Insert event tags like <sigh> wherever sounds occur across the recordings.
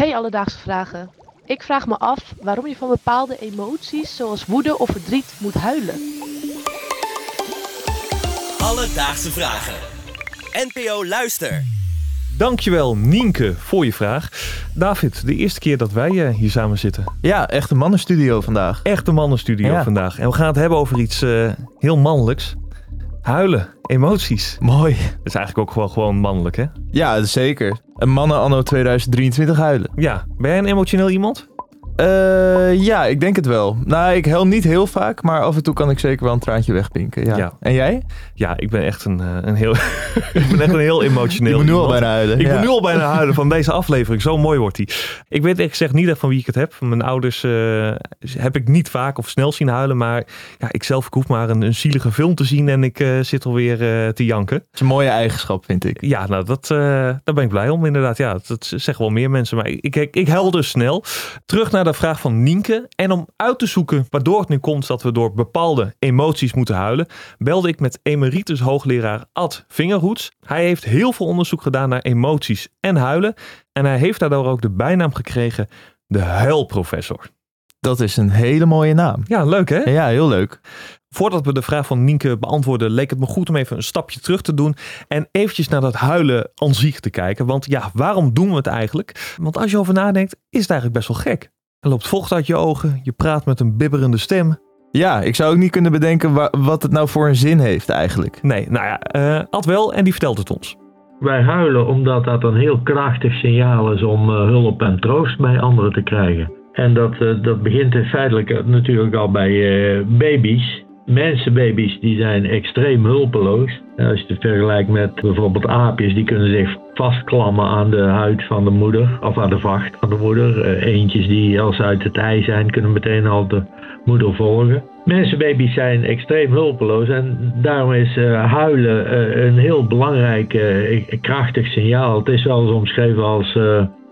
Hey Alledaagse Vragen. Ik vraag me af waarom je van bepaalde emoties zoals woede of verdriet moet huilen. Alledaagse Vragen. NPO Luister. Dankjewel Nienke voor je vraag. David, de eerste keer dat wij eh, hier samen zitten. Ja, echt een mannenstudio vandaag. Echt een mannenstudio Ja. vandaag. En we gaan het hebben over iets eh, heel mannelijks. Huilen, emoties. Mooi. Dat is eigenlijk ook gewoon, gewoon mannelijk, hè? Ja, zeker. Een mannen anno 2023 huilen. Ja. Ben jij een emotioneel iemand? Eh, ja, ik denk het wel. Nou, ik huil niet heel vaak, maar af en toe kan ik zeker wel een traantje wegpinken. Ja. Ja. En jij? Ja, ik ben echt een, eh, een heel, <laughs> ik ben echt een heel emotioneel <laughs> Ik moet nu al bijna huilen. Ik ja. moet nu al bijna huilen van deze aflevering. Zo mooi wordt die. Ik weet ik zeg niet echt van wie ik het heb. Mijn ouders eh, heb ik niet vaak of snel zien huilen. Maar ja, ik zelf ik hoef maar een, een zielige film te zien en ik eh, zit alweer te janken. Dat is een mooie eigenschap, vind ik. Ja, nou, dat, daar ben ik blij om inderdaad. Ja, dat, dat zeggen wel meer mensen. Maar ik, ik, ik huil dus snel. Terug naar de vraag van Nienke. En om uit te zoeken waardoor het nu komt dat we door bepaalde emoties moeten huilen, belde ik met emeritus hoogleraar Ad Vingerhoets. Hij heeft heel veel onderzoek gedaan naar emoties en huilen. En hij heeft daardoor ook de bijnaam gekregen de huilprofessor. Dat is een hele mooie naam. Ja, leuk hè? Ja, heel leuk. Voordat we de vraag van Nienke beantwoorden, leek het me goed om even een stapje terug te doen. En eventjes naar dat huilen aan zich te kijken. Want ja, waarom doen we het eigenlijk? Want als je over nadenkt, is het eigenlijk best wel gek. Er loopt vocht uit je ogen, je praat met een bibberende stem. Ja, ik zou ook niet kunnen bedenken wa- wat het nou voor een zin heeft eigenlijk. Nee, nou ja, eh Ad wel en die vertelt het ons. Wij huilen omdat dat een heel krachtig signaal is om eh, hulp en troost bij anderen te krijgen. En dat, eh, dat begint in feitelijk eh, natuurlijk al bij eh, baby's. Mensenbaby's die zijn extreem hulpeloos. En als je het vergelijkt met bijvoorbeeld aapjes, die kunnen zich vastklammen aan de huid van de moeder of aan de vacht van de moeder. Eh, eentjes die als uit het ei zijn, kunnen meteen al de moeder volgen. Mensenbaby's zijn extreem hulpeloos en daarom is eh, huilen eh, een heel belangrijk, krachtig signaal. Het is wel eens omschreven als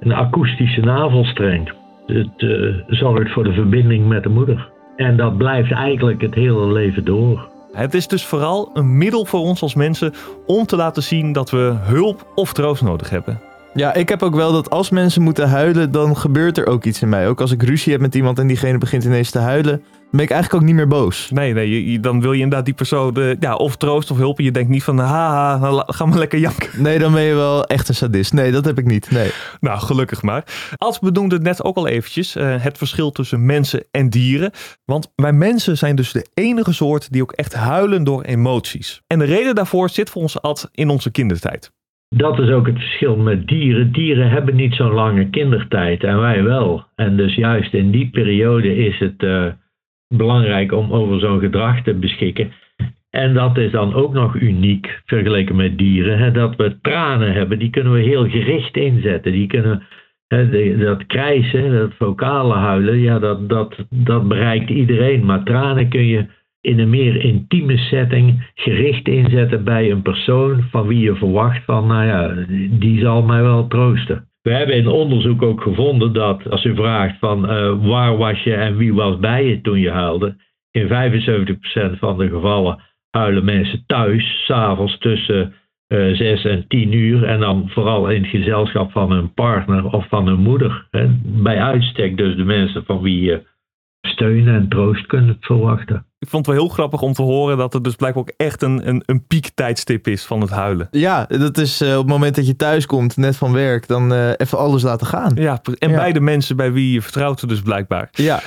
een akoestische navelstreng. Het zorgt voor de verbinding met de moeder. En dat blijft eigenlijk het hele leven door. Het is dus vooral een middel voor ons als mensen om te laten zien dat we hulp of troost nodig hebben. Ja, ik heb ook wel dat als mensen moeten huilen, dan gebeurt er ook iets in mij. Ook als ik ruzie heb met iemand en diegene begint ineens te huilen, dan ben ik eigenlijk ook niet meer boos. Nee, nee, je- je- dan wil je inderdaad die persoon eh, ja, of troost of hulp. Je denkt niet van, haha, la- ga maar lekker janken. Nee, dan ben je wel echt een sadist. Nee, dat heb ik niet. Nee. Nou, gelukkig maar. Als benoemde het net ook al eventjes, eh, het verschil tussen mensen en dieren. Want wij mensen zijn dus de enige soort die ook echt huilen door emoties. En de reden daarvoor zit voor ons Ad in onze kindertijd. Dat is ook het verschil met dieren. Dieren hebben niet zo'n lange kindertijd en wij wel. En dus juist in die periode is het eh, belangrijk om over zo'n gedrag te beschikken. En dat is dan ook nog uniek vergeleken met dieren. Hè, dat we tranen hebben, die kunnen we heel gericht inzetten. Die kunnen, hè, dat krijsen, dat vocale huilen, ja, dat, dat, dat bereikt iedereen. Maar tranen kun je in een meer intieme setting gericht inzetten bij een persoon van wie je verwacht van, nou ja, die zal mij wel troosten. We hebben in onderzoek ook gevonden dat als u vraagt van eh, waar was je en wie was bij je toen je huilde, in 75% van de gevallen huilen mensen thuis, s'avonds tussen eh 6 en 10 uur en dan vooral in het gezelschap van hun partner of van hun moeder. Hè. Bij uitstek dus de mensen van wie je steun en troost kunt verwachten. Ik vond het wel heel grappig om te horen dat het dus blijkbaar ook echt een, een, een piektijdstip is van het huilen. Ja, dat is eh, op het moment dat je thuis komt, net van werk, dan eh, even alles laten gaan. Ja, en Ja. bij de mensen bij wie je vertrouwt er dus blijkbaar. Ja,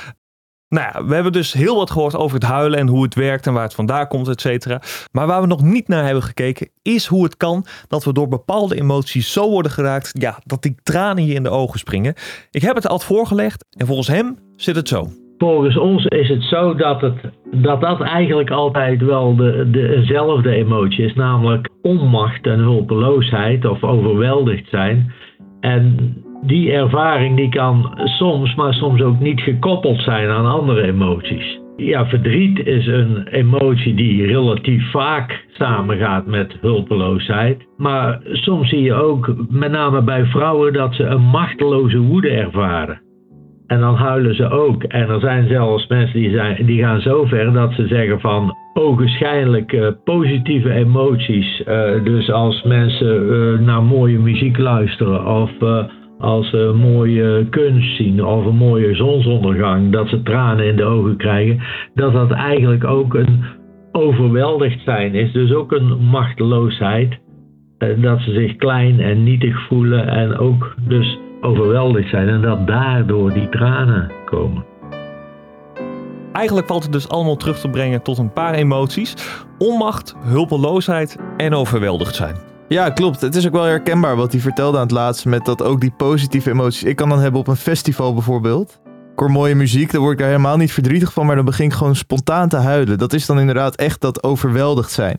Nou ja, we hebben dus heel wat gehoord over het huilen en hoe het werkt en waar het vandaan komt, et cetera. Maar waar we nog niet naar hebben gekeken, is hoe het kan dat we door bepaalde emoties zo worden geraakt, ja, dat die tranen je in de ogen springen. Ik heb het al voorgelegd en volgens hem zit het zo. Volgens ons is het zo dat het, dat, dat eigenlijk altijd wel de, de, eenzelfde emotie is, namelijk onmacht en hulpeloosheid of overweldigd zijn. En die ervaring die kan soms, maar soms ook niet gekoppeld zijn aan andere emoties. Ja, verdriet is een emotie die relatief vaak samengaat met hulpeloosheid. Maar soms zie je ook, met name bij vrouwen, dat ze een machteloze woede ervaren. En dan huilen ze ook. En er zijn zelfs mensen die, zijn, die gaan zo ver dat ze zeggen van ogenschijnlijk eh, positieve emoties. Eh, dus als mensen eh, naar mooie muziek luisteren of als ze mooie kunst zien of een mooie zonsondergang, dat ze tranen in de ogen krijgen, dat dat eigenlijk ook een overweldigd zijn is. Dus ook een machteloosheid. Dat ze zich klein en nietig voelen en ook dus overweldigd zijn en dat daardoor die tranen komen. Eigenlijk valt het dus allemaal terug te brengen tot een paar emoties: onmacht, hulpeloosheid en overweldigd zijn. Ja, klopt. Het is ook wel herkenbaar wat hij vertelde aan het laatste met dat ook die positieve emoties ik kan dan hebben op een festival bijvoorbeeld. Ik hoor mooie muziek, dan word ik daar helemaal niet verdrietig van, maar dan begin ik gewoon spontaan te huilen. Dat is dan inderdaad echt dat overweldigd zijn.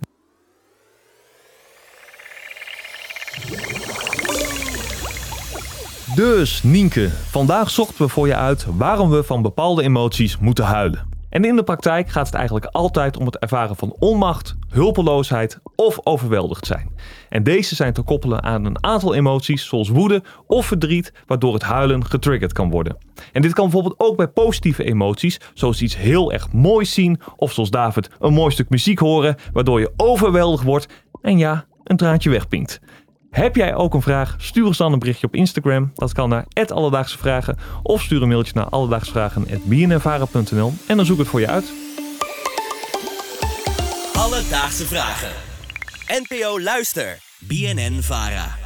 Dus Nienke, vandaag zochten we voor je uit waarom we van bepaalde emoties moeten huilen. En in de praktijk gaat het eigenlijk altijd om het ervaren van onmacht, hulpeloosheid of overweldigd zijn. En deze zijn te koppelen aan een aantal emoties zoals woede of verdriet, waardoor het huilen getriggerd kan worden. En dit kan bijvoorbeeld ook bij positieve emoties, zoals iets heel erg moois zien of zoals David een mooi stuk muziek horen, waardoor je overweldigd wordt en ja, een traantje wegpinkt. Heb jij ook een vraag? Stuur ons dan een berichtje op Instagram. Dat kan naar Alledaagse Vragen. Of stuur een mailtje naar alledaagsvragen.bnnvara.nl en dan zoek ik het voor je uit. Alledaagse Vragen. NPO Luister. BNN Vara.